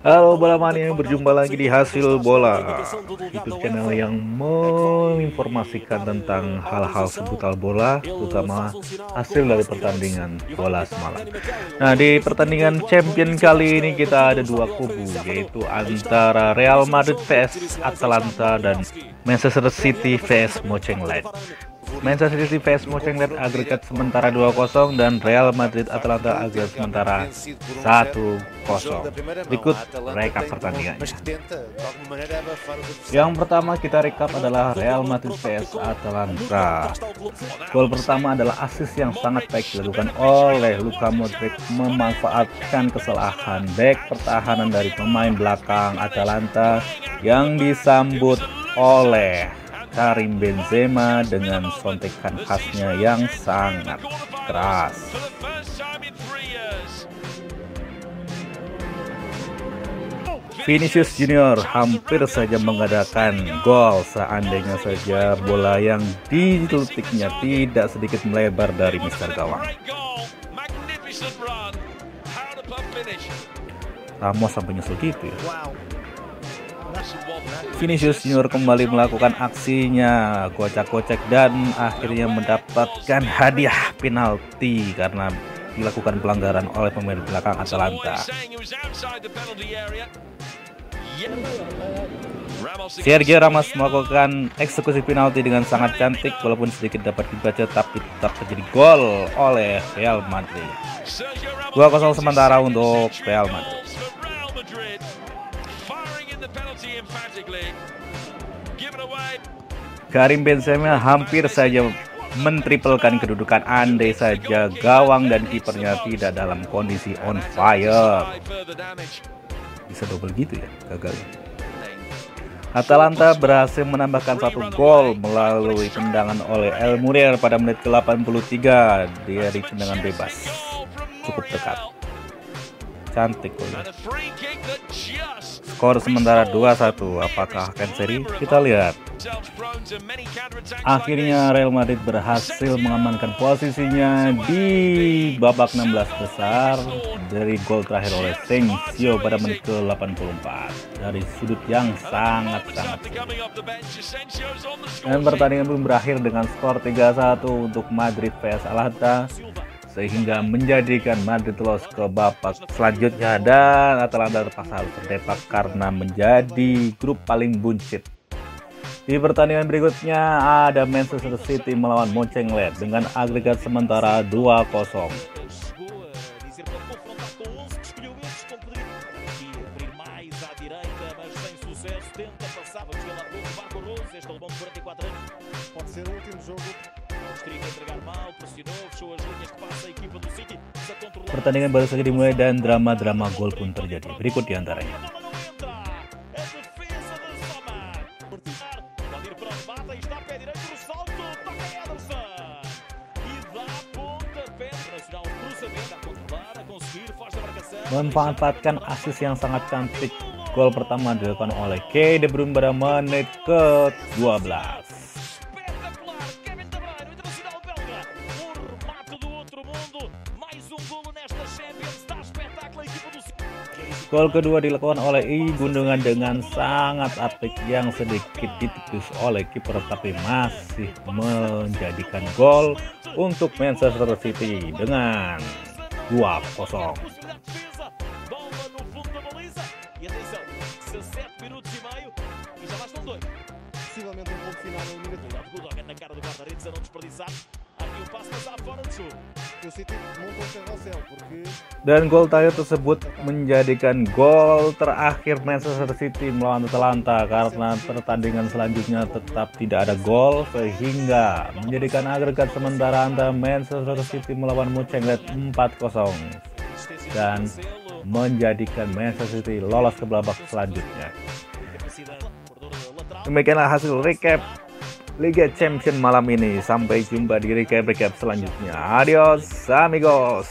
Halo bola mania, berjumpa lagi di hasil bola. YouTube channel yang menginformasikan tentang hal-hal seputar bola Terutama hasil dari pertandingan bola semalam. Nah di pertandingan champion kali ini kita ada dua kubu Yaitu antara Real Madrid vs Atalanta dan Manchester City vs Mönchengladbach Manchester City vs Mönchengladbach agregat sementara 2-0 dan Real Madrid Atalanta agregat sementara 1-0. Berikut rekap pertandingan. Yang pertama kita rekap adalah Real Madrid vs Atalanta. Gol pertama adalah asis yang sangat baik dilakukan oleh Luka Modric memanfaatkan kesalahan back pertahanan dari pemain belakang Atalanta yang disambut oleh Karim Benzema dengan sontekan khasnya yang sangat keras. Vinicius Junior hampir saja mengadakan gol seandainya saja bola yang ditutiknya tidak sedikit melebar dari Mister Gawang. Ramos sampai nyusul gitu ya. Vinicius Junior kembali melakukan aksinya kocak-kocak dan akhirnya mendapatkan hadiah penalti karena dilakukan pelanggaran oleh pemain belakang Atalanta. Sergio Ramos melakukan eksekusi penalti dengan sangat cantik walaupun sedikit dapat dibaca tapi tetap terjadi gol oleh Real Madrid. 2-0 sementara untuk Real Madrid. Karim Benzema hampir saja mentriplekan kedudukan andai saja gawang dan kipernya tidak dalam kondisi on fire. Bisa double gitu ya, gagal. Atalanta berhasil menambahkan satu gol melalui tendangan oleh El Muriel pada menit ke-83 dari tendangan bebas. Cukup dekat. Cantik golnya. Skor sementara 2-1. Apakah akan seri? Kita lihat. Akhirnya Real Madrid berhasil mengamankan posisinya di babak 16 besar dari gol terakhir oleh Sensio pada menit ke-84 dari sudut yang sangat-sangat Dan pertandingan belum berakhir dengan skor 3-1 untuk Madrid vs Atalanta sehingga menjadikan Madrid lolos ke babak selanjutnya dan Atalanta terpaksa harus terdepak karena menjadi grup paling buncit. Di pertandingan berikutnya ada Manchester City melawan Mönchengladbach dengan agregat sementara 2-0. Pertandingan baru saja dimulai dan drama-drama gol pun terjadi. Berikut di antaranya. Memanfaatkan asis yang sangat cantik, gol pertama dilakukan oleh Kay De Bruyne pada menit ke-12. Gol kedua dilakukan oleh I Gundungan dengan sangat apik yang sedikit ditipis oleh kiper tapi masih menjadikan gol untuk Manchester City dengan 2-0. Possivelmente um ponto final eliminatório. na cara do guarda-redes a não desperdiçar. Dan gol terakhir tersebut menjadikan gol terakhir Manchester City melawan Atalanta karena pertandingan selanjutnya tetap tidak ada gol sehingga menjadikan agregat sementara antara Manchester City melawan Mönchengladbach 4-0 dan menjadikan Manchester City lolos ke babak selanjutnya. Demikianlah hasil recap Liga Champion malam ini. Sampai jumpa di recap-recap selanjutnya. Adios amigos.